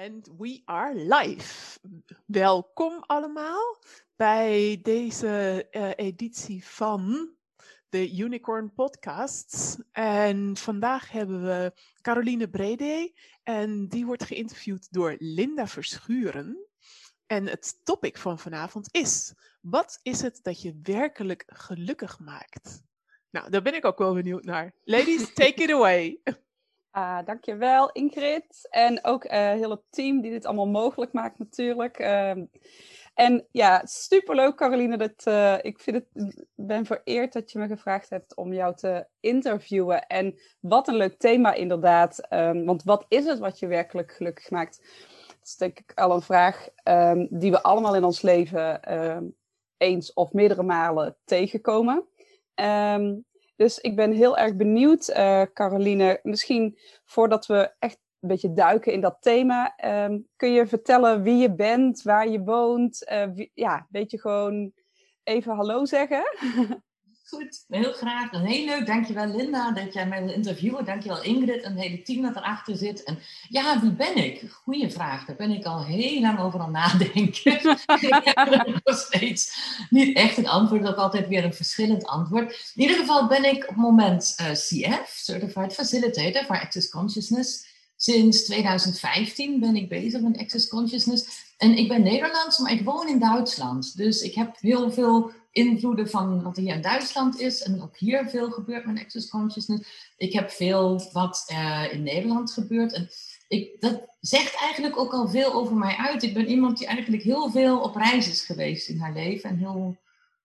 And we are live. Welkom allemaal bij deze uh, editie van de Unicorn Podcasts. En vandaag hebben we Caroline Brede en die wordt geïnterviewd door Linda Verschuren. En het topic van vanavond is: wat is het dat je werkelijk gelukkig maakt? Nou, daar ben ik ook wel benieuwd naar. Ladies, take it away. Uh, dankjewel Ingrid. En ook uh, heel het team die dit allemaal mogelijk maakt natuurlijk. Uh, en ja, superleuk Caroline. Dat, uh, ik vind het, ben vereerd dat je me gevraagd hebt om jou te interviewen. En wat een leuk thema inderdaad. Um, want wat is het wat je werkelijk gelukkig maakt? Dat is denk ik al een vraag um, die we allemaal in ons leven eens of meerdere malen tegenkomen. Um, dus ik ben heel erg benieuwd, uh, Caroline. Misschien voordat we echt een beetje duiken in dat thema, um, kun je vertellen wie je bent, waar je woont? Wie, ja, een beetje gewoon even hallo zeggen. Goed, heel graag. En heel leuk. Dankjewel Linda dat jij mij wil interviewen. Dankjewel Ingrid en het hele team dat erachter zit. En ja, wie ben ik? Goeie vraag. Daar ben ik al heel lang over aan nadenken. ik heb nog steeds niet echt een antwoord. Ook altijd weer een verschillend antwoord. In ieder geval ben ik op het moment uh, CF, Certified Facilitator voor Access Consciousness. Sinds 2015 ben ik bezig met Access Consciousness. En ik ben Nederlands, maar ik woon in Duitsland. Dus ik heb heel veel invloeden van wat er hier in Duitsland is. En ook hier veel gebeurt met Access Consciousness. Ik heb veel wat uh, in Nederland gebeurt. En ik, dat zegt eigenlijk ook al veel over mij uit. Ik ben iemand die eigenlijk heel veel op reis is geweest in haar leven. En heel,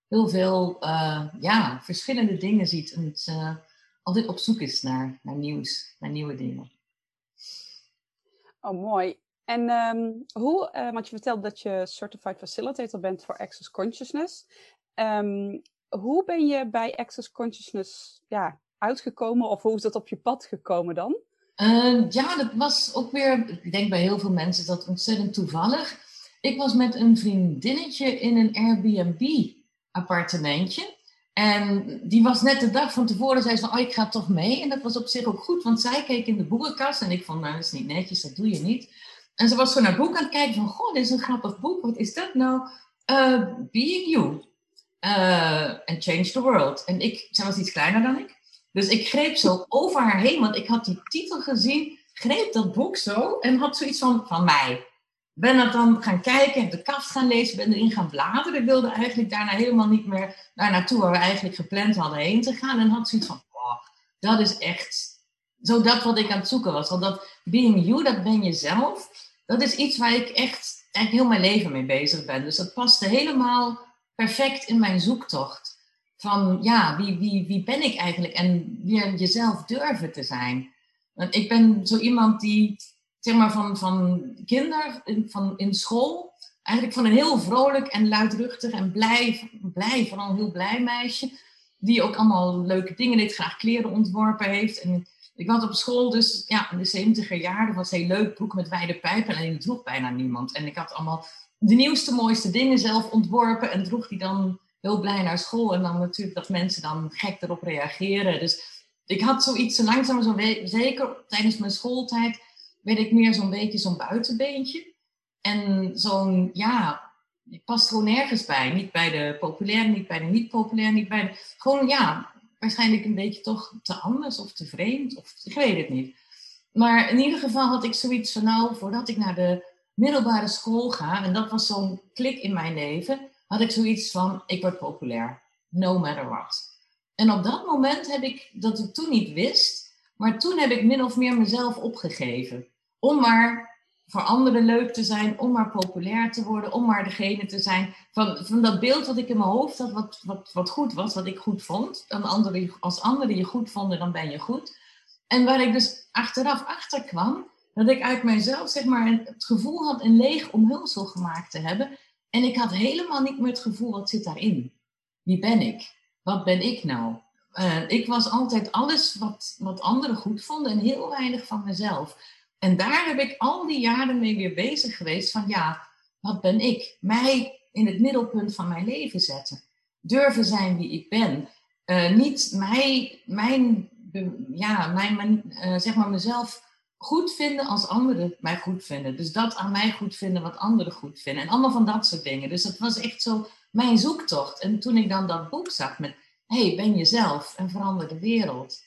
heel veel uh, ja, verschillende dingen ziet. En uh, altijd op zoek is naar, naar nieuws, naar nieuwe dingen. Oh, mooi. En um, hoe, want je vertelde dat je Certified Facilitator bent voor Access Consciousness. Um, hoe ben je bij Access Consciousness ja, uitgekomen of hoe is dat op je pad gekomen dan? Uh, ja, dat was ook weer, ik denk bij heel veel mensen dat ontzettend toevallig. Ik was met een vriendinnetje in een Airbnb-appartementje. En die was net de dag van tevoren, zei ze van, oh, ik ga toch mee. En dat was op zich ook goed, want zij keek in de boekenkast en ik vond, nou, dat is niet netjes, dat doe je niet. En ze was zo naar boek aan het kijken van, goh, dit is een grappig boek, wat is dat nou? Uh, Being You and Change the World. En ik, zij was iets kleiner dan ik. Dus ik greep zo over haar heen, want ik had die titel gezien, greep dat boek zo en had zoiets van, van mij. Ben dat dan gaan kijken, heb de kaft gaan lezen, ben erin gaan bladeren. Wilde eigenlijk daarna helemaal niet meer naar naartoe waar we eigenlijk gepland hadden heen te gaan. En had zoiets van, oh, dat is echt zo dat wat ik aan het zoeken was. Want dat being you, dat ben je zelf. Dat is iets waar ik echt, echt heel mijn leven mee bezig ben. Dus dat paste helemaal perfect in mijn zoektocht. Van ja, wie, wie, wie ben ik eigenlijk? En weer jezelf durven te zijn. Want ik ben zo iemand die, zeg maar, van, van kinder, van in school, eigenlijk van een heel vrolijk en luidruchtig en blij, blij, vooral een heel blij meisje. Die ook allemaal leuke dingen deed, graag kleren ontworpen heeft. En ik was op school dus, ja, in de 70 jaren, was heel leuk, broek met wijde pijpen. Alleen dat droeg bijna niemand. En ik had allemaal de nieuwste, mooiste dingen zelf ontworpen en droeg die dan heel blij naar school. En dan natuurlijk dat mensen dan gek erop reageren. Dus ik had zoiets, zo langzaam, zo zeker tijdens mijn schooltijd, werd ik meer zo'n beetje zo'n buitenbeentje. En zo'n, ja, ik past gewoon nergens bij. Niet bij de populair, niet bij de niet populair, niet bij de... Gewoon, ja, waarschijnlijk een beetje toch te anders of te vreemd. Of ik weet het niet. Maar in ieder geval had ik zoiets van, nou, voordat ik naar de middelbare school ga, en dat was zo'n klik in mijn leven, had ik zoiets van, ik word populair, no matter what. En op dat moment heb ik, dat ik toen niet wist, maar toen heb ik min of meer mezelf opgegeven. Om maar voor anderen leuk te zijn, om maar populair te worden, om maar degene te zijn van, van dat beeld wat ik in mijn hoofd had, wat, wat, wat goed was, wat ik goed vond. Als anderen je goed vonden, dan ben je goed. En waar ik dus achteraf achter kwam, dat ik uit mijzelf zeg maar het gevoel had een leeg omhulsel gemaakt te hebben. En ik had helemaal niet meer het gevoel, wat zit daarin? Wie ben ik? Wat ben ik nou? Uh, ik was altijd alles wat, wat anderen goed vonden en heel weinig van mezelf. En daar heb ik al die jaren mee weer bezig geweest van ja, wat ben ik? Mij in het middelpunt van mijn leven zetten. Durven zijn wie ik ben. Uh, niet mij, mijn, ja, mijn, mijn uh, zeg maar mezelf goed vinden als anderen mij goed vinden. Dus dat aan mij goed vinden wat anderen goed vinden. En allemaal van dat soort dingen. Dus dat was echt zo mijn zoektocht. En toen ik dan dat boek zag met, hey, ben jezelf en verander de wereld.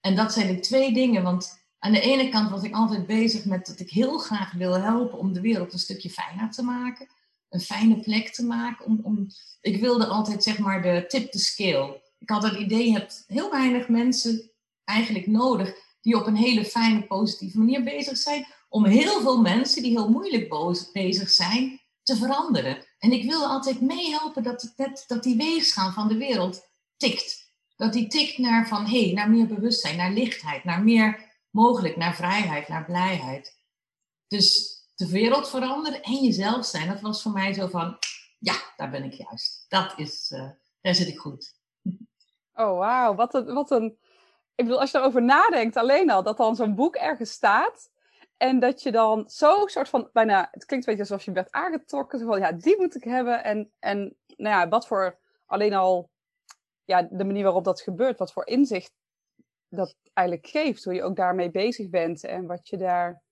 En dat zijn de twee dingen, want aan de ene kant was ik altijd bezig met dat ik heel graag wil helpen om de wereld een stukje fijner te maken. Een fijne plek te maken. Om, om, ik wilde altijd zeg maar de tip the scale. Ik had het idee, je hebt heel weinig mensen eigenlijk nodig die op een hele fijne, positieve manier bezig zijn. Om heel veel mensen die heel moeilijk bezig zijn, te veranderen. En ik wilde altijd meehelpen dat, dat, dat die weegschaal van de wereld tikt. Dat die tikt naar van, hey, naar meer bewustzijn, naar lichtheid, naar meer mogelijk, naar vrijheid, naar blijheid. Dus de wereld veranderen en jezelf zijn, dat was voor mij zo van, ja, daar ben ik juist. Dat is, uh, daar zit ik goed. Oh, wauw. Wat een, wat een... Ik bedoel, als je erover nadenkt, alleen al, dat dan zo'n boek ergens staat... En dat je dan zo soort van, bijna, het klinkt een beetje alsof je werd aangetrokken. Van, ja, die moet ik hebben. En, en nou ja, wat voor, alleen al, ja, de manier waarop dat gebeurt. Wat voor inzicht dat eigenlijk geeft. Hoe je ook daarmee bezig bent. En wat je daar,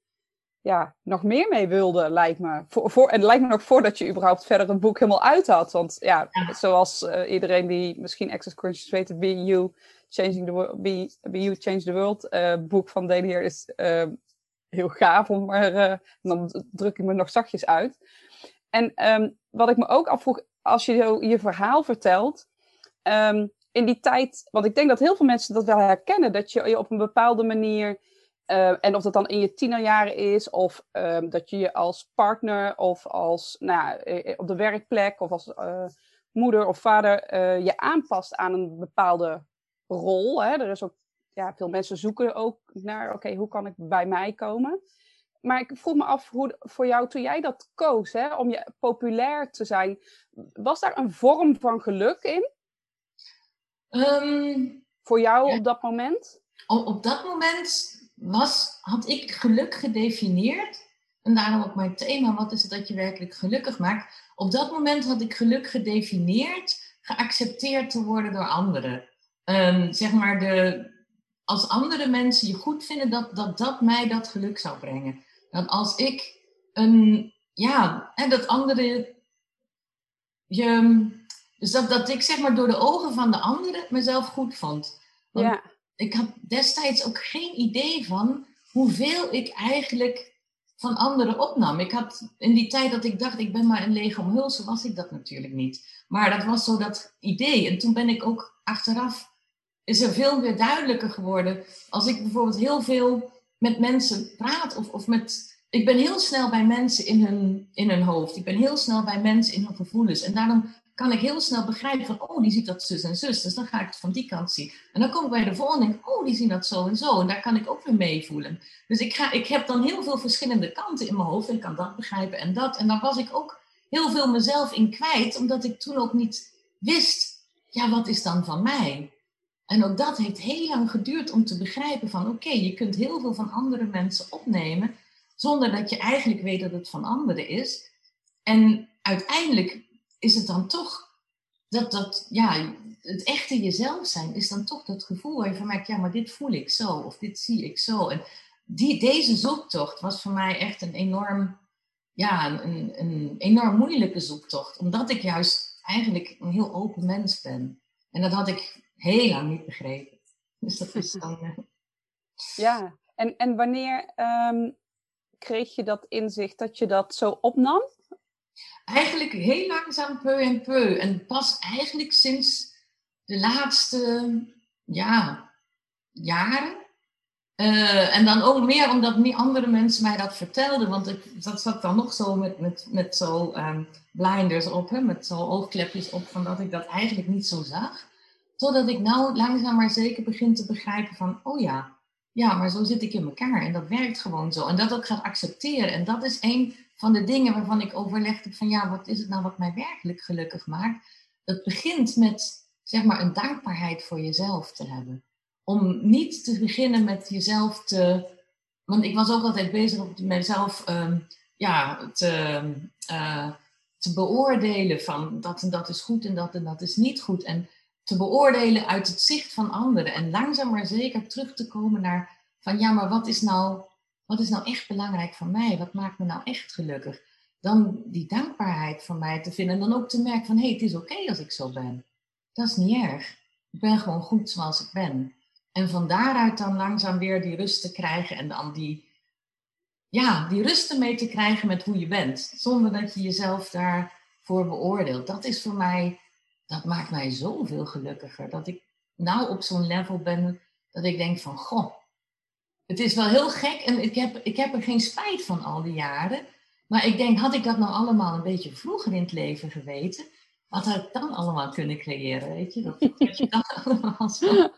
ja, nog meer mee wilde, lijkt me. Voor, voor, en het lijkt me nog voordat je überhaupt verder het boek helemaal uit had. Want ja, zoals uh, iedereen die misschien Access Conscious weet, Be You, Changing the World, Be, Be You, Change the World, uh, boek van Dane is uh, heel gaaf. Om maar dan druk ik me nog zachtjes uit. En um, wat ik me ook afvroeg, als je zo je verhaal vertelt, um, in die tijd, want ik denk dat heel veel mensen dat wel herkennen, dat je je op een bepaalde manier en of dat dan in je tienerjaren is, of um, dat je je als partner of als nou eh, op de werkplek of als moeder of vader je aanpast aan een bepaalde rol. Hè? Er is ook, ja, veel mensen zoeken ook naar, oké, hoe kan ik bij mij komen? Maar ik vroeg me af hoe voor jou, toen jij dat koos, hè, om je populair te zijn, was daar een vorm van geluk in? Um, voor jou ja. op dat moment? Op, op dat moment was, had ik geluk gedefinieerd. En daarom ook mijn thema, wat is het dat je werkelijk gelukkig maakt? Op dat moment had ik geluk gedefinieerd, geaccepteerd te worden door anderen. Um, zeg maar, de, als andere mensen je goed vinden, dat, dat dat mij dat geluk zou brengen. Dat als ik een, ja, en dat anderen je, dus dat, dat ik zeg maar door de ogen van de anderen mezelf goed vond. Want ja ik had destijds ook geen idee van hoeveel ik eigenlijk van anderen opnam. Ik had in die tijd dat ik dacht, ik ben maar een lege omhulsel, was ik dat natuurlijk niet. Maar dat was zo dat idee. En toen ben ik ook achteraf, is er veel meer duidelijker geworden. Als ik bijvoorbeeld heel veel met mensen praat of, of met... Ik ben heel snel bij mensen in hun, in hun hoofd. Ik ben heel snel bij mensen in hun gevoelens. En daarom kan ik heel snel begrijpen van, oh, die ziet dat zus en zus. Dus dan ga ik het van die kant zien. En dan kom ik bij de volgende en oh, die zien dat zo en zo. En daar kan ik ook weer meevoelen. Dus ik, ga, ik heb dan heel veel verschillende kanten in mijn hoofd. En kan dat begrijpen en dat. En daar was ik ook heel veel mezelf in kwijt. Omdat ik toen ook niet wist, ja, wat is dan van mij? En ook dat heeft heel lang geduurd om te begrijpen van, oké, je kunt heel veel van andere mensen opnemen. Zonder dat je eigenlijk weet dat het van anderen is. En uiteindelijk is het dan toch dat, dat ja, het echte jezelf zijn, is dan toch dat gevoel waar je van merkt, ja, maar dit voel ik zo, of dit zie ik zo. En die, deze zoektocht was voor mij echt een enorm, ja, een, een enorm moeilijke zoektocht, omdat ik juist eigenlijk een heel open mens ben. En dat had ik heel lang niet begrepen. Dus dat is dan. Uh... Ja, en, en wanneer um, kreeg je dat inzicht dat je dat zo opnam? eigenlijk heel langzaam peu en peu. En pas eigenlijk sinds de laatste ja, jaren. Uh, en dan ook meer omdat niet andere mensen mij dat vertelden. Want ik, dat zat dan nog zo met, met, met zo um, blinders op, hè, met zo oogklepjes op, van dat ik dat eigenlijk niet zo zag. Totdat ik nou langzaam maar zeker begin te begrijpen van, oh ja, ja, maar zo zit ik in elkaar. En dat werkt gewoon zo. En dat ook gaat accepteren. En dat is een van de dingen waarvan ik overlegd heb van ja, wat is het nou wat mij werkelijk gelukkig maakt? Het begint met zeg maar een dankbaarheid voor jezelf te hebben. Om niet te beginnen met jezelf te. Want ik was ook altijd bezig om mezelf um, ja, te, uh, te beoordelen van dat en dat is goed en dat en dat is niet goed. En te beoordelen uit het zicht van anderen. En langzaam maar zeker terug te komen naar van ja, maar wat is nou wat is nou echt belangrijk voor mij? Wat maakt me nou echt gelukkig? Dan die dankbaarheid van mij te vinden. En dan ook te merken van, hé, hey, het is oké als ik zo ben. Dat is niet erg. Ik ben gewoon goed zoals ik ben. En van daaruit dan langzaam weer die rust te krijgen en dan die, ja, die rust ermee te krijgen met hoe je bent. Zonder dat je jezelf daarvoor beoordeelt. Dat is voor mij, dat maakt mij zoveel gelukkiger. Dat ik nou op zo'n level ben dat ik denk van, goh, het is wel heel gek en ik heb, ik heb er geen spijt van al die jaren. Maar ik denk, had ik dat nou allemaal een beetje vroeger in het leven geweten, wat had ik dan allemaal kunnen creëren, weet je? Dat, je dan allemaal zo...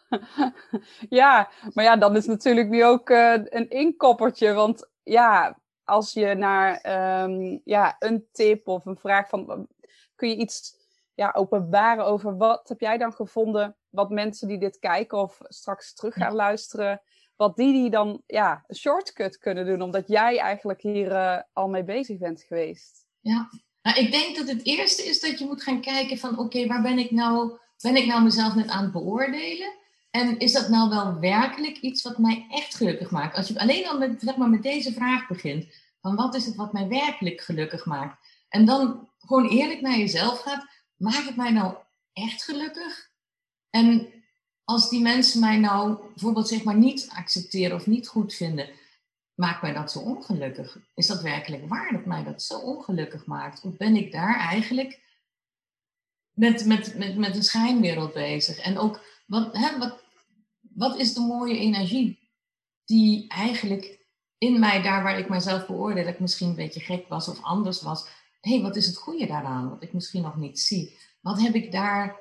Ja, maar ja, dan is natuurlijk nu ook uh, een inkoppertje. Want ja, als je naar ehm, ja, een tip of een vraag van... Kun je iets ja, openbaren over wat heb jij dan gevonden... wat mensen die dit kijken of straks terug gaan luisteren... wat die, die dan ja, een shortcut kunnen doen... omdat jij eigenlijk hier uh, al mee bezig bent geweest? Ja, nou, ik denk dat het eerste is dat je moet gaan kijken van oké, waar ben ik nou, ben ik nou mezelf net aan het beoordelen? En is dat nou wel werkelijk iets wat mij echt gelukkig maakt? Als je alleen al met, zeg maar, met deze vraag begint, van wat is het wat mij werkelijk gelukkig maakt? En dan gewoon eerlijk naar jezelf gaat, maakt het mij nou echt gelukkig? En als die mensen mij nou bijvoorbeeld zeg maar niet accepteren of niet goed vinden, maakt mij dat zo ongelukkig? Is dat werkelijk waar dat mij dat zo ongelukkig maakt? Of ben ik daar eigenlijk met, met, met, met een schijnwereld bezig? En ook, wat, hè, wat, wat is de mooie energie die eigenlijk in mij, daar waar ik mijzelf beoordeel, dat ik misschien een beetje gek was of anders was. Hé, hey, wat is het goede daaraan, wat ik misschien nog niet zie? Wat heb ik daar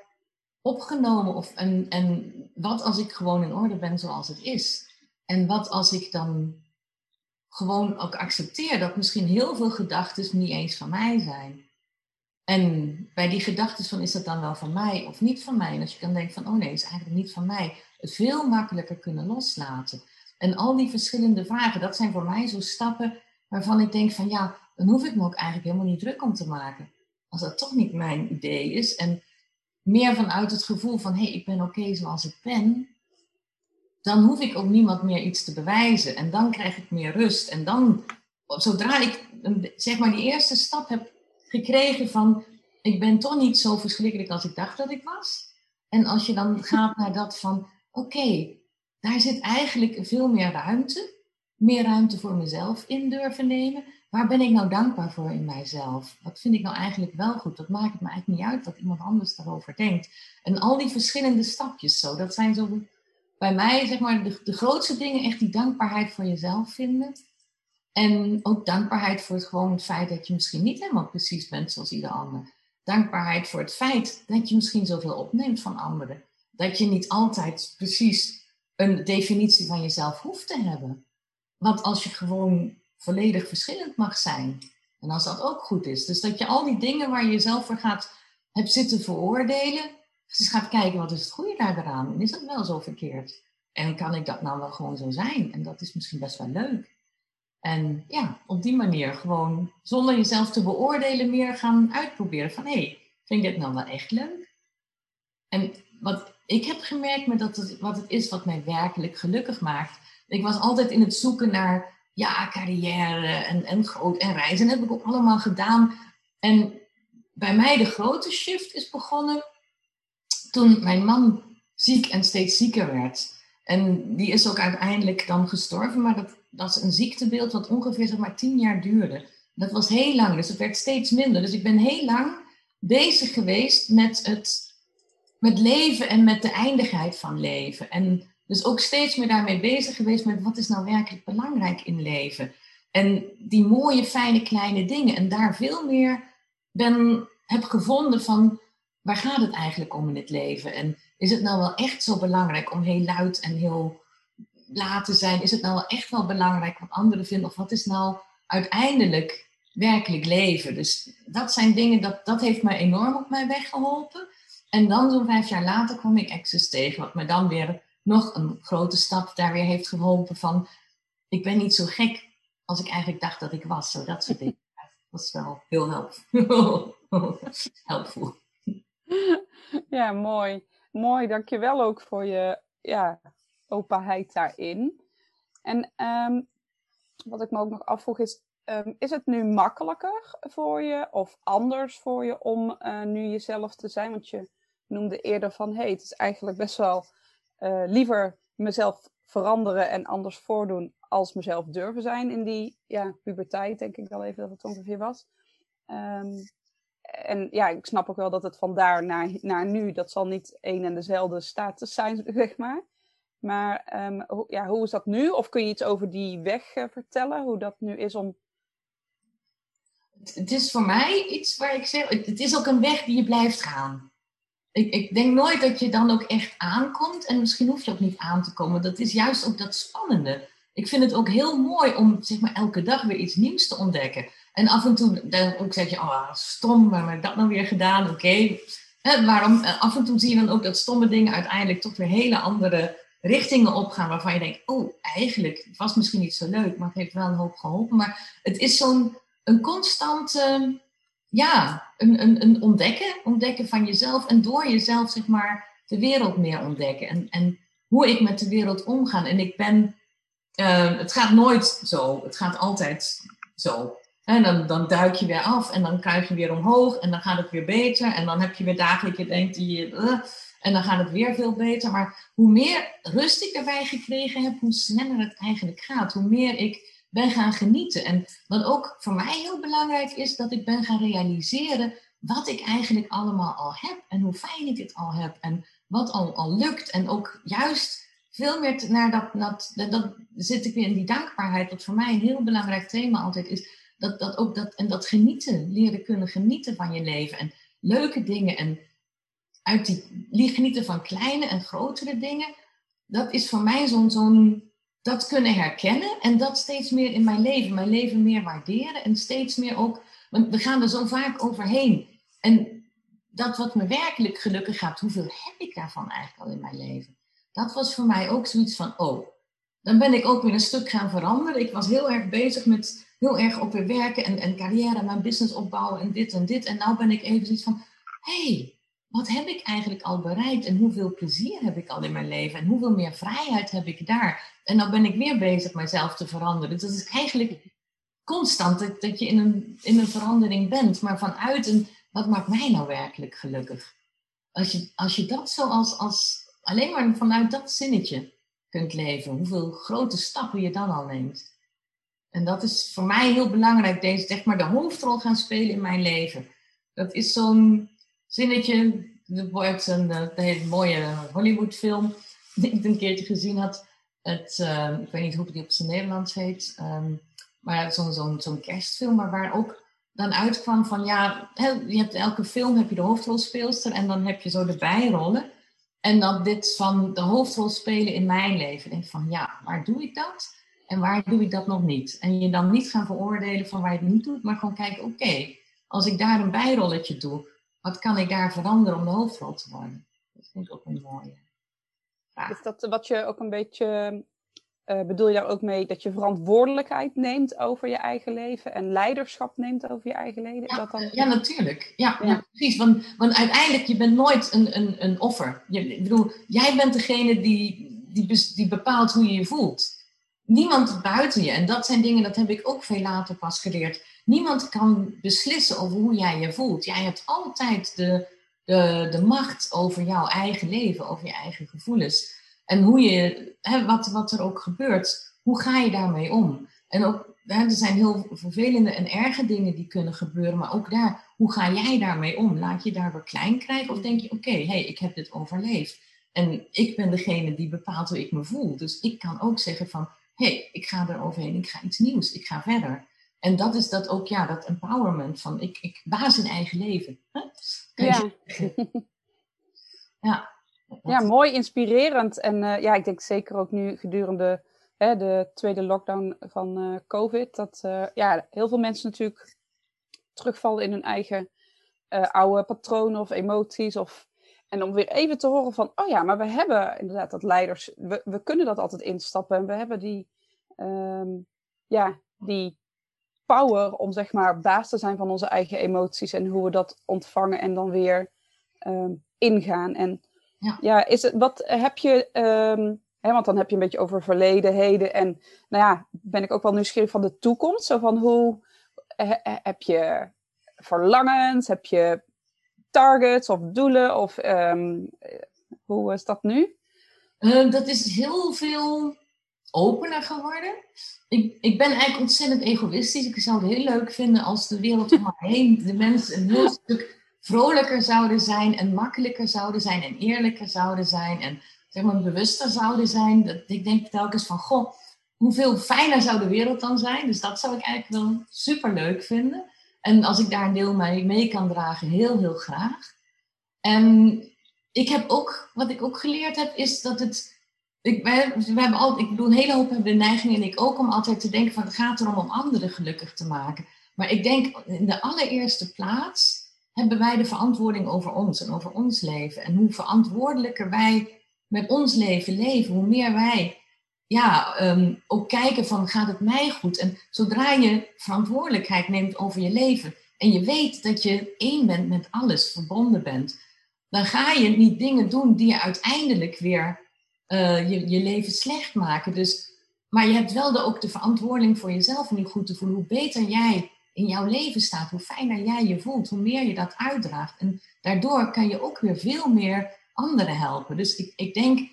opgenomen? Of, en, en wat als ik gewoon in orde ben zoals het is? En wat als ik dan gewoon ook accepteer dat misschien heel veel gedachten niet eens van mij zijn. En bij die gedachten van is dat dan wel van mij of niet van mij? En als je dan denkt van oh nee, is eigenlijk niet van mij. Het veel makkelijker kunnen loslaten. En al die verschillende vragen, dat zijn voor mij zo stappen waarvan ik denk van ja, dan hoef ik me ook eigenlijk helemaal niet druk om te maken. Als dat toch niet mijn idee is. En meer vanuit het gevoel van hé, hey, ik ben oké zoals ik ben dan hoef ik ook niemand meer iets te bewijzen. En dan krijg ik meer rust. En dan, zodra ik zeg maar die eerste stap heb gekregen van, ik ben toch niet zo verschrikkelijk als ik dacht dat ik was. En als je dan gaat naar dat van, oké, daar zit eigenlijk veel meer ruimte. Meer ruimte voor mezelf in durven nemen. Waar ben ik nou dankbaar voor in mijzelf? Wat vind ik nou eigenlijk wel goed? Dat maakt het me eigenlijk niet uit wat iemand anders daarover denkt. En al die verschillende stapjes zo, dat zijn zo bij mij, zeg maar, de, de grootste dingen echt die dankbaarheid voor jezelf vinden. En ook dankbaarheid voor het gewoon feit dat je misschien niet helemaal precies bent zoals ieder ander. Dankbaarheid voor het feit dat je misschien zoveel opneemt van anderen. Dat je niet altijd precies een definitie van jezelf hoeft te hebben. Want als je gewoon volledig verschillend mag zijn. En als dat ook goed is. Dus dat je al die dingen waar je jezelf voor gaat, hebt zitten veroordelen, dus gaat kijken, wat is het goede daar eraan? En is dat wel zo verkeerd? En kan ik dat nou wel gewoon zo zijn? En dat is misschien best wel leuk. En ja, op die manier gewoon zonder jezelf te beoordelen meer gaan uitproberen. Van hé, hey, vind ik dit nou wel echt leuk? En wat ik heb gemerkt met dat wat het is wat mij werkelijk gelukkig maakt. Ik was altijd in het zoeken naar ja, carrière en, en groot en reizen. Heb ik ook allemaal gedaan. En bij mij de grote shift is begonnen toen mijn man ziek en steeds zieker werd. En die is ook uiteindelijk dan gestorven, maar dat, dat is een ziektebeeld wat ongeveer zeg maar tien jaar duurde. Dat was heel lang, dus het werd steeds minder. Dus ik ben heel lang bezig geweest met het met leven en met de eindigheid van leven. En dus ook steeds meer daarmee bezig geweest met wat is nou werkelijk belangrijk in leven. En die mooie, fijne, kleine dingen. En daar veel meer ben, heb gevonden van waar gaat het eigenlijk om in het leven? En is het nou wel echt zo belangrijk om heel luid en heel laat te zijn? Is het nou wel echt wel belangrijk wat anderen vinden? Of wat is nou uiteindelijk werkelijk leven? Dus dat zijn dingen, dat, dat heeft mij enorm op mijn weg geholpen. En dan zo'n vijf jaar later kwam ik Access tegen, wat me dan weer nog een grote stap daar weer heeft geholpen van... Ik ben niet zo gek als ik eigenlijk dacht dat ik was. Zo dat soort dingen. Dat is wel heel helpvol. Ja, mooi. Mooi, dankjewel ook voor je ja, openheid daarin. En um, wat ik me ook nog afvroeg is, ehm, is het nu makkelijker voor je of anders voor je om uh, nu jezelf te zijn? Want je noemde eerder van, hey, het is eigenlijk best wel uh, liever mezelf veranderen en anders voordoen als mezelf durven zijn in die ja, puberteit, denk ik wel even dat het ongeveer was. Um, en ja, ik snap ook wel dat het vandaar naar, naar nu, dat zal niet één en dezelfde status zijn, zeg maar. Maar um, ja, hoe is dat nu? Of kun je iets over die weg uh, vertellen, hoe dat nu is om... Het is voor mij iets waar ik zeg, het is ook een weg die je blijft gaan. Ik, ik denk nooit dat je dan ook echt aankomt en misschien hoef je ook niet aan te komen. Dat is juist ook dat spannende. Ik vind het ook heel mooi om zeg maar, elke dag weer iets nieuws te ontdekken. En af en toe dan ook zeg je, oh stom, waarom heb ik dat nou weer gedaan? Oké. Waarom? Af en toe zie je dan ook dat stomme dingen uiteindelijk toch weer hele andere richtingen opgaan waarvan je denkt, oh, eigenlijk, het was misschien niet zo leuk, maar het heeft wel een hoop geholpen. Maar het is zo'n een constante, ja, een, een, ontdekken, ontdekken van jezelf en door jezelf, zeg maar, de wereld meer ontdekken. En, en hoe ik met de wereld omga. En ik ben, uh, het gaat nooit zo, het gaat altijd zo. En dan, dan duik je weer af en dan kruip je weer omhoog en dan gaat het weer beter. En dan heb je weer dagen je denkt, die, uh, en dan gaat het weer veel beter. Maar hoe meer rust ik erbij gekregen heb, hoe sneller het eigenlijk gaat. Hoe meer ik ben gaan genieten. En wat ook voor mij heel belangrijk is, dat ik ben gaan realiseren wat ik eigenlijk allemaal al heb. En hoe fijn ik het al heb. En wat al, lukt. En ook juist veel meer naar dat, dat, dat, zit ik weer in die dankbaarheid. Wat voor mij een heel belangrijk thema altijd is. Dat, dat ook dat, en dat genieten, leren kunnen genieten van je leven. En leuke dingen en uit die genieten van kleine en grotere dingen, dat is voor mij zo'n, dat kunnen herkennen en dat steeds meer in mijn leven, mijn leven meer waarderen en steeds meer ook, want we gaan er zo vaak overheen. En dat wat me werkelijk gelukkig gaat, hoeveel heb ik daarvan eigenlijk al in mijn leven? Dat was voor mij ook zoiets van, oh, dan ben ik ook weer een stuk gaan veranderen. Ik was heel erg bezig met heel erg op weer werken en, en carrière mijn business opbouwen en dit en dit. En nou ben ik even zoiets van, hé, hey, wat heb ik eigenlijk al bereikt en hoeveel plezier heb ik al in mijn leven en hoeveel meer vrijheid heb ik daar. En dan ben ik weer bezig mijzelf te veranderen. Dus dat is eigenlijk constant dat, dat je in een, in een verandering bent, maar vanuit een, wat maakt mij nou werkelijk gelukkig? Als je, als je dat zo als, als alleen maar vanuit dat zinnetje kunt leven, hoeveel grote stappen je dan al neemt. En dat is voor mij heel belangrijk, deze zeg maar de hoofdrol gaan spelen in mijn leven. Dat is zo'n zinnetje. Er wordt een, een hele mooie Hollywoodfilm die ik een keertje gezien had. Het, uh, ik weet niet hoe die op zijn Nederlands heet. Um, maar zo'n zo'n zo'n kerstfilm, maar waar ook dan uitkwam van ja, je hebt elke film heb je de hoofdrolspeelster en dan heb je zo de bijrollen. En dan dit van de hoofdrol spelen in mijn leven. Denk van ja, waar doe ik dat? En waar doe ik dat nog niet? En je dan niet gaan veroordelen van waar je het niet doet, maar gewoon kijken, oké, als ik daar een bijrolletje doe, wat kan ik daar veranderen om de hoofdrol te worden? Dat vind ik ook een mooie vraag. Is dat wat je ook een beetje, uh, bedoel je daar ook mee dat je verantwoordelijkheid neemt over je eigen leven en leiderschap neemt over je eigen leven? Ja, dat dan... ja natuurlijk. Ja, ja. precies. Want, want uiteindelijk, je bent nooit een, een, een offer. Je, ik bedoel, jij bent degene die, die, die bepaalt hoe je je voelt. Niemand buiten je. En dat zijn dingen, dat heb ik ook veel later pas geleerd Niemand kan beslissen over hoe jij je voelt. Jij hebt altijd de, de, de macht over jouw eigen leven, over je eigen gevoelens. En hoe je, hè, wat, wat er ook gebeurt, hoe ga je daarmee om? En ook, hè, er zijn heel vervelende en erge dingen die kunnen gebeuren, maar ook daar, hoe ga jij daarmee om? Laat je daardoor klein krijgen of denk je, oké, hey, ik heb dit overleefd. En ik ben degene die bepaalt hoe ik me voel. Dus ik kan ook zeggen van, hé, hey, ik ga er overheen, ik ga iets nieuws, ik ga verder. En dat is dat ook, ja, dat empowerment van ik, ik baas in eigen leven. Ja. ja. ja, mooi, inspirerend. En uh, ja, ik denk zeker ook nu gedurende hè, de tweede lockdown van uh, COVID, dat uh, ja, heel veel mensen natuurlijk terugvallen in hun eigen oude patronen of emoties. Of, en om weer even te horen van, oh ja, maar we hebben inderdaad dat leiders, we, we kunnen dat altijd instappen. En we hebben die, um, ja, die power om zeg maar baas te zijn van onze eigen emoties en hoe we dat ontvangen en dan weer um, ingaan. En ja, ja is het, wat heb je, um, Hè, want dan heb je een beetje over verleden, heden en nou ja, ben ik ook wel nieuwsgierig van de toekomst. Zo van hoe heb je verlangens, heb je targets of doelen of ehm, hoe is dat nu? Uh, dat is heel veel opener geworden. Ik, ik ben eigenlijk ontzettend egoïstisch. Ik zou het heel leuk vinden als de wereld om me heen, de mensen een heel stuk vrolijker zouden zijn en makkelijker zouden zijn en eerlijker zouden zijn en zeg maar bewuster zouden zijn. Dat, ik denk telkens van, goh, hoeveel fijner zou de wereld dan zijn? Dus dat zou ik eigenlijk wel super leuk vinden. En als ik daar een deel mee, mee kan dragen, heel, heel graag. En ik heb ook, wat ik ook geleerd heb, is dat het. Ik, we hebben altijd, ik bedoel, een hele hoop hebben de neiging en ik ook om altijd te denken van het gaat erom om anderen gelukkig te maken. Maar ik denk in de allereerste plaats hebben wij de verantwoording over ons en over ons leven. En hoe verantwoordelijker wij met ons leven leven, hoe meer wij ja, ehm, ook kijken van gaat het mij goed? En zodra je verantwoordelijkheid neemt over je leven en je weet dat je één bent met alles, verbonden bent, dan ga je niet dingen doen die je uiteindelijk weer uh, je, je leven slecht maken. Dus, maar je hebt wel de, ook de verantwoording voor jezelf om je goed te voelen. Hoe beter jij in jouw leven staat, hoe fijner jij je voelt, hoe meer je dat uitdraagt. En daardoor kan je ook weer veel meer anderen helpen. Dus ik, ik denk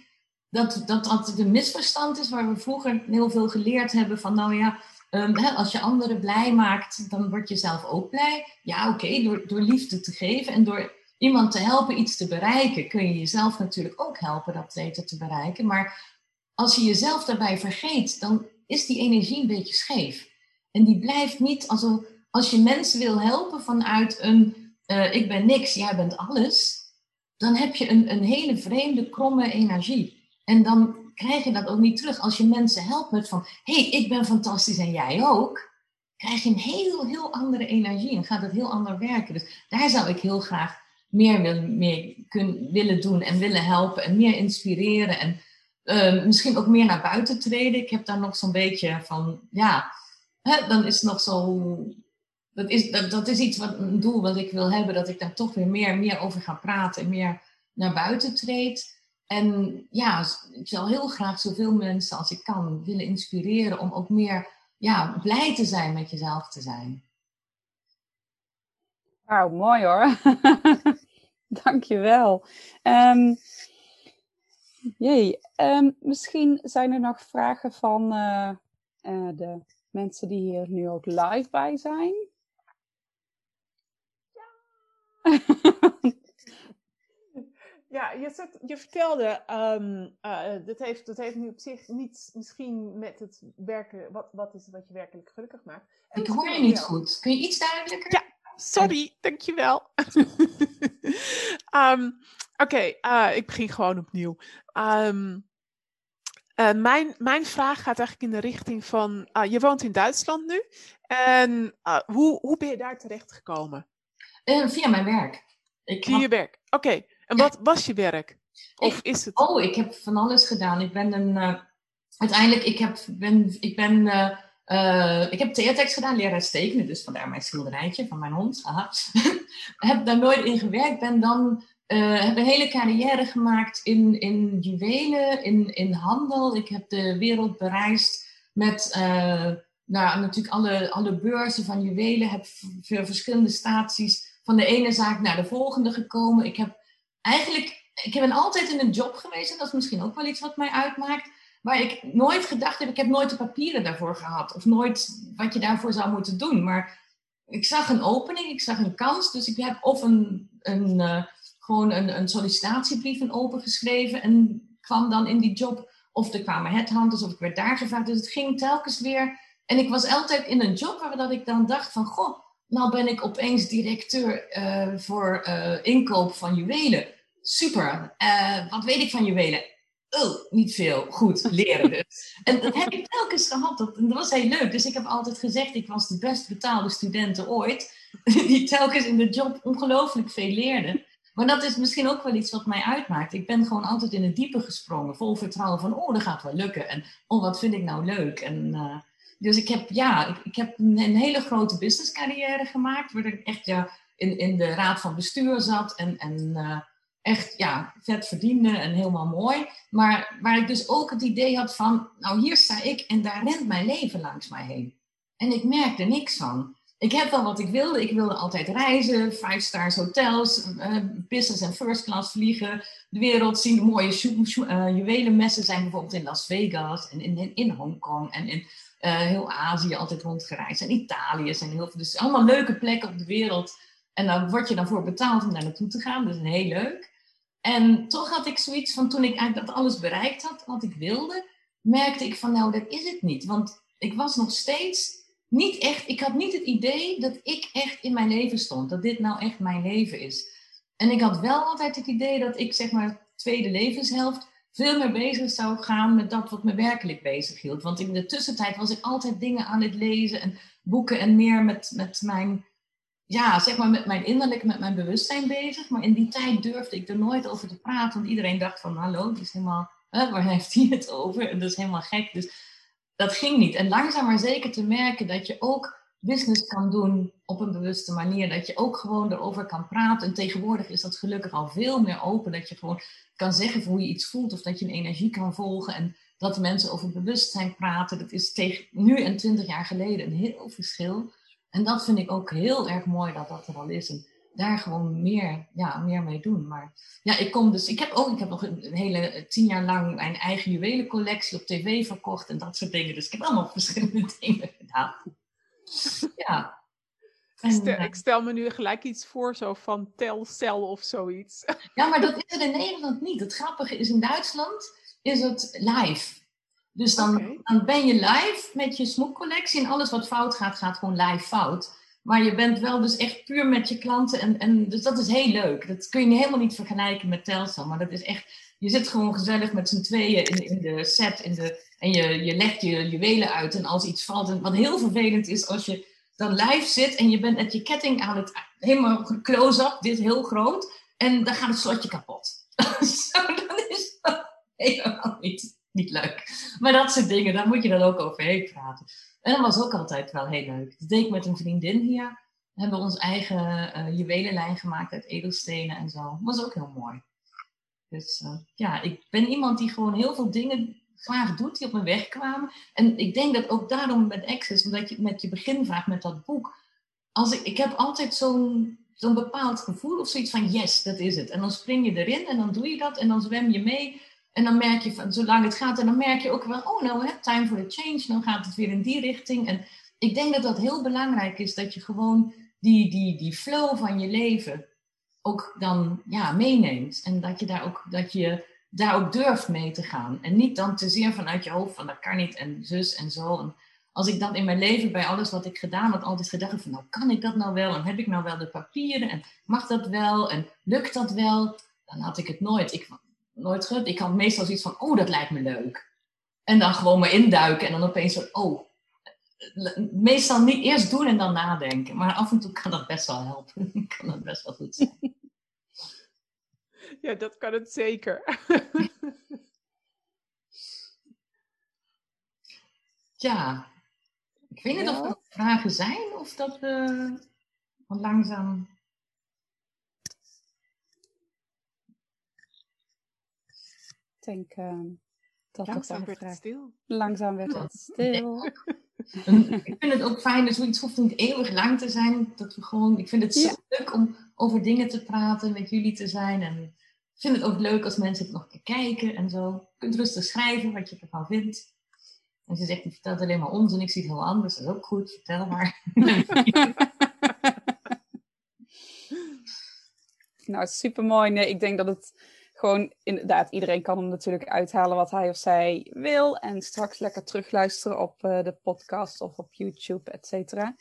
dat, dat dat een misverstand is waar we vroeger heel veel geleerd hebben van, nou ja, hè, als je anderen blij maakt, dan word je zelf ook blij. Ja, oké, door, door liefde te geven en door iemand te helpen iets te bereiken, kun je jezelf natuurlijk ook helpen dat beter te bereiken. Maar als je jezelf daarbij vergeet, dan is die energie een beetje scheef. En die blijft niet, als, als je mensen wil helpen vanuit een uh, ik ben niks, jij bent alles, dan heb je een, een hele vreemde, kromme energie. En dan krijg je dat ook niet terug. Als je mensen helpt met van, hé, hey, ik ben fantastisch en jij ook, krijg je een heel, heel andere energie en gaat het heel anders werken. Dus daar zou ik heel graag meer, kunnen, willen doen en willen helpen en meer inspireren en uh, misschien ook meer naar buiten treden. Ik heb daar nog zo'n beetje van, ja, hè, dan is nog zo, dat is, dat, dat is iets wat een doel wat ik wil hebben, dat ik daar toch weer meer, meer over ga praten en meer naar buiten treed. En ja, ik zal heel graag zoveel mensen als ik kan willen inspireren om ook meer ja, blij te zijn met jezelf te zijn. Wauw, mooi hoor. Dankjewel. Um, jee, um, misschien zijn er nog vragen van uh, uh, de mensen die hier nu ook live bij zijn. Ja. Ja, je, zet, je vertelde, um, uh, dat, heeft, dat heeft nu op zich niets misschien met het werken, wat, wat is het wat je werkelijk gelukkig maakt. En ik hoor je niet goed. Kun je iets duidelijker? Ja, sorry, dankjewel. um, Oké, okay, uh, ik begin gewoon opnieuw. Um, uh, mijn, mijn vraag gaat eigenlijk in de richting van, uh, je woont in Duitsland nu. En hoe, hoe ben je daar terecht gekomen? via mijn werk. Ik via je werk, oké. Okay. En wat was je werk? Of is het? Oh, ik heb van alles gedaan. Ik ben een. Uiteindelijk, ik heb, ben, ik ben. Uh, uh, ik heb theatertekst gedaan, leraar tekenen, dus vandaar mijn schilderijtje van mijn hond. Aha. heb daar nooit in gewerkt, ben dan. heb een hele carrière gemaakt in, in juwelen, in, in handel. Ik heb de wereld bereisd met nou, natuurlijk alle, alle beurzen van juwelen. Heb verschillende staties van de ene zaak naar de volgende gekomen. Ik heb eigenlijk, ik ben altijd in een job geweest en dat is misschien ook wel iets wat mij uitmaakt. Waar ik nooit gedacht heb, ik heb nooit de papieren daarvoor gehad. Of nooit wat je daarvoor zou moeten doen. Maar ik zag een opening, ik zag een kans. Dus ik heb of een, een, uh, gewoon een, een sollicitatiebrief in open geschreven en kwam dan in die job. Of er kwamen headhunters of ik werd daar gevraagd. Dus het ging telkens weer. En ik was altijd in een job waar dat ik dan dacht van, goh, nou ben ik opeens directeur uh, voor uh, inkoop van juwelen super. Wat weet ik van juwelen? Niet veel. Goed, leren dus. en dat heb ik telkens gehad. Dat, dat was heel leuk. Dus ik heb altijd gezegd, ik was de best betaalde studenten ooit. Die telkens in de job ongelooflijk veel leerden. Maar dat is misschien ook wel iets wat mij uitmaakt. Ik ben gewoon altijd in het diepe gesprongen. Vol vertrouwen van, oh, dat gaat wel lukken. En, oh, wat vind ik nou leuk. En, uh, dus ik heb, ja, ik, ik heb een, hele grote business carrière gemaakt. Waar ik echt ja, in, in de raad van bestuur zat. En, en uh, echt ja, vet verdiende en helemaal mooi. Maar waar ik dus ook het idee had van, nou hier sta ik en daar rent mijn leven langs mij heen. En ik merkte niks van. Ik heb wel wat ik wilde. Ik wilde altijd reizen, five stars hotels, uh, business en first class vliegen, de wereld zien. De mooie uh, juwelenmessen zijn bijvoorbeeld in Las Vegas en in, in, in Hongkong en in uh, heel Azië altijd rondgereisd. En Italië zijn heel veel. Dus allemaal leuke plekken op de wereld. En dan word je dan voor betaald om daar naartoe te gaan. Dus heel leuk. En toch had ik zoiets van toen ik eigenlijk dat alles bereikt had wat ik wilde, merkte ik van nou, dat is het niet. Want ik was nog steeds niet echt, ik had niet het idee dat ik echt in mijn leven stond. Dat dit nou echt mijn leven is. En ik had wel altijd het idee dat ik zeg maar tweede levenshelft veel meer bezig zou gaan met dat wat me werkelijk bezig hield. Want in de tussentijd was ik altijd dingen aan het lezen en boeken en meer met, met mijn ja, zeg maar met mijn innerlijk, met mijn bewustzijn bezig. Maar in die tijd durfde ik er nooit over te praten. Want iedereen dacht van, hallo, die is helemaal, waar heeft hij het over? En dat is helemaal gek. Dus dat ging niet. En langzaam maar zeker te merken dat je ook business kan doen op een bewuste manier. Dat je ook gewoon erover kan praten. En tegenwoordig is dat gelukkig al veel meer open. Dat je gewoon kan zeggen hoe je iets voelt. Of dat je een energie kan volgen. En dat mensen over bewustzijn praten. Dat is tegen nu en twintig jaar geleden een heel verschil. En dat vind ik ook heel erg mooi dat dat er al is. En daar gewoon meer, ja, meer mee doen. Maar ja, ik kom dus. Ik heb ook, ik heb nog een, hele tien jaar lang mijn eigen juwelencollectie op tv verkocht en dat soort dingen. Dus ik heb allemaal verschillende dingen gedaan. Ja. En, ik stel me nu gelijk iets voor, zo van Telcel of zoiets. Ja, maar dat is er in Nederland niet. Het grappige is, in Duitsland is het live. Dus dan, dan ben je live met je smoekcollectie en alles wat fout gaat, gaat gewoon live fout. Maar je bent wel dus echt puur met je klanten. En, en, dus dat is heel leuk. Dat kun je helemaal niet vergelijken met Telstar. Maar dat is echt, je zit gewoon gezellig met z'n tweeën in, in de set. In de, en je, je legt je juwelen uit. En als iets valt. En wat heel vervelend is als je dan live zit en je bent met je ketting aan het helemaal close-up. Dit heel groot. En dan gaat het slotje kapot. Zo, dat is helemaal niet niet leuk. Maar dat soort dingen, daar moet je dan ook overheen praten. En dat was ook altijd wel heel leuk. Dat deed ik met een vriendin hier. We hebben ons eigen uh, juwelenlijn gemaakt uit edelstenen en zo. Dat was ook heel mooi. Dus uh, ja, ik ben iemand die gewoon heel veel dingen graag doet die op mijn weg kwamen. En ik denk dat ook daarom met Access, omdat je met je beginvraag met dat boek. Als ik, ik heb altijd zo'n zo'n bepaald gevoel of zoiets van yes, dat is het. En dan spring je erin en dan doe je dat en dan zwem je mee. En dan merk je van, zolang het gaat, en dan merk je ook wel, oh nou, hè, time for a change, dan gaat het weer in die richting. En ik denk dat dat heel belangrijk is, dat je gewoon die, die, die flow van je leven ook dan ja, meeneemt. En dat je, daar ook, dat je daar ook durft mee te gaan. En niet dan te zeer vanuit je hoofd van dat kan niet en zus en zo. En als ik dan in mijn leven bij alles wat ik gedaan had, altijd gedacht van nou kan ik dat nou wel? En heb ik nou wel de papieren? En mag dat wel? En lukt dat wel? Dan had ik het nooit. Ik, nooit. Ik had meestal zoiets van, oh, dat lijkt me leuk. En dan gewoon maar induiken en dan opeens zo, oh. Meestal niet eerst doen en dan nadenken. Maar af en toe kan dat best wel helpen. kan dat best wel goed zijn. Ja, dat kan het zeker. ja, ik weet niet of er vragen zijn of dat we langzaam denk uh, dat Langzaam werd het stil. Langzaam werd het stil. ik vind het ook fijn, dus zoiets hoeft niet eeuwig lang te zijn. Dat we gewoon, ik vind het zo leuk om over dingen te praten, met jullie te zijn. En ik vind het ook leuk als mensen het nog kijken en zo. Je kunt rustig schrijven wat je ervan vindt. En ze zegt, je vertelt alleen maar ons en ik zie het heel anders. Dat is ook goed, vertel maar. nou, super mooi. Nee, ik denk dat het gewoon inderdaad, iedereen kan hem natuurlijk uithalen wat hij of zij wil. En straks lekker terugluisteren op uh, de podcast of op YouTube, et cetera.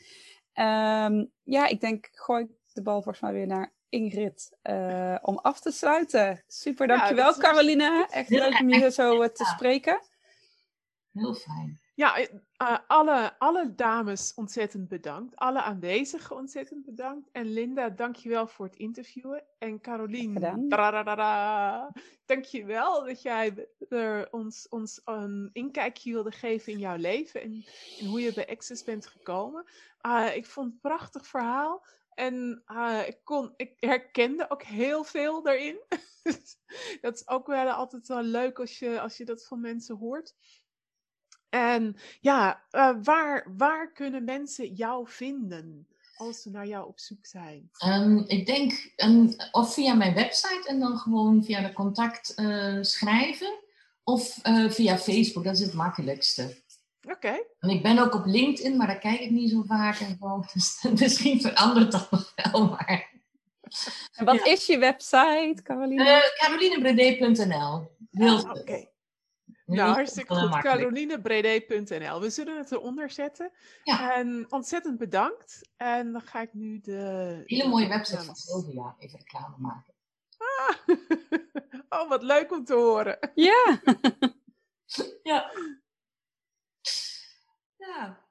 Um, ja, ik denk, gooi de bal volgens mij weer naar Ingrid uh, om af te sluiten. Super, dankjewel ja, Carolina. Echt leuk om je zo uh, te spreken. Heel fijn. Ja, uh, alle, alle dames ontzettend bedankt. Alle aanwezigen ontzettend bedankt. En Linda, dankjewel voor het interviewen. En Carolien, dankjewel dat jij er ons, ons een inkijkje wilde geven in jouw leven. En, en hoe je bij Access bent gekomen. Uh, ik vond het een prachtig verhaal. En uh, ik, kon, ik herkende ook heel veel daarin. dat is ook wel altijd wel leuk als je, als je dat van mensen hoort. En ja, uh, waar, waar kunnen mensen jou vinden als ze naar jou op zoek zijn? Um, ik denk um, of via mijn website en dan gewoon via de contact uh, schrijven. Of via Facebook, dat is het makkelijkste. Oké. Okay. En ik ben ook op LinkedIn, maar daar kijk ik niet zo vaak en zo. Dus misschien verandert dat nog wel, maar... En wat ja. is je website, Caroline? Uh, CarolineBrede.nl. Ah, Oké. Okay. Nou, hartstikke goed. CarolineBrede.nl. We zullen het eronder zetten. Ja. En ontzettend bedankt. En dan ga ik nu de... Hele mooie website van Sylvia even reclame maken. Ah. Oh, wat leuk om te horen. Ja. ja. Ja.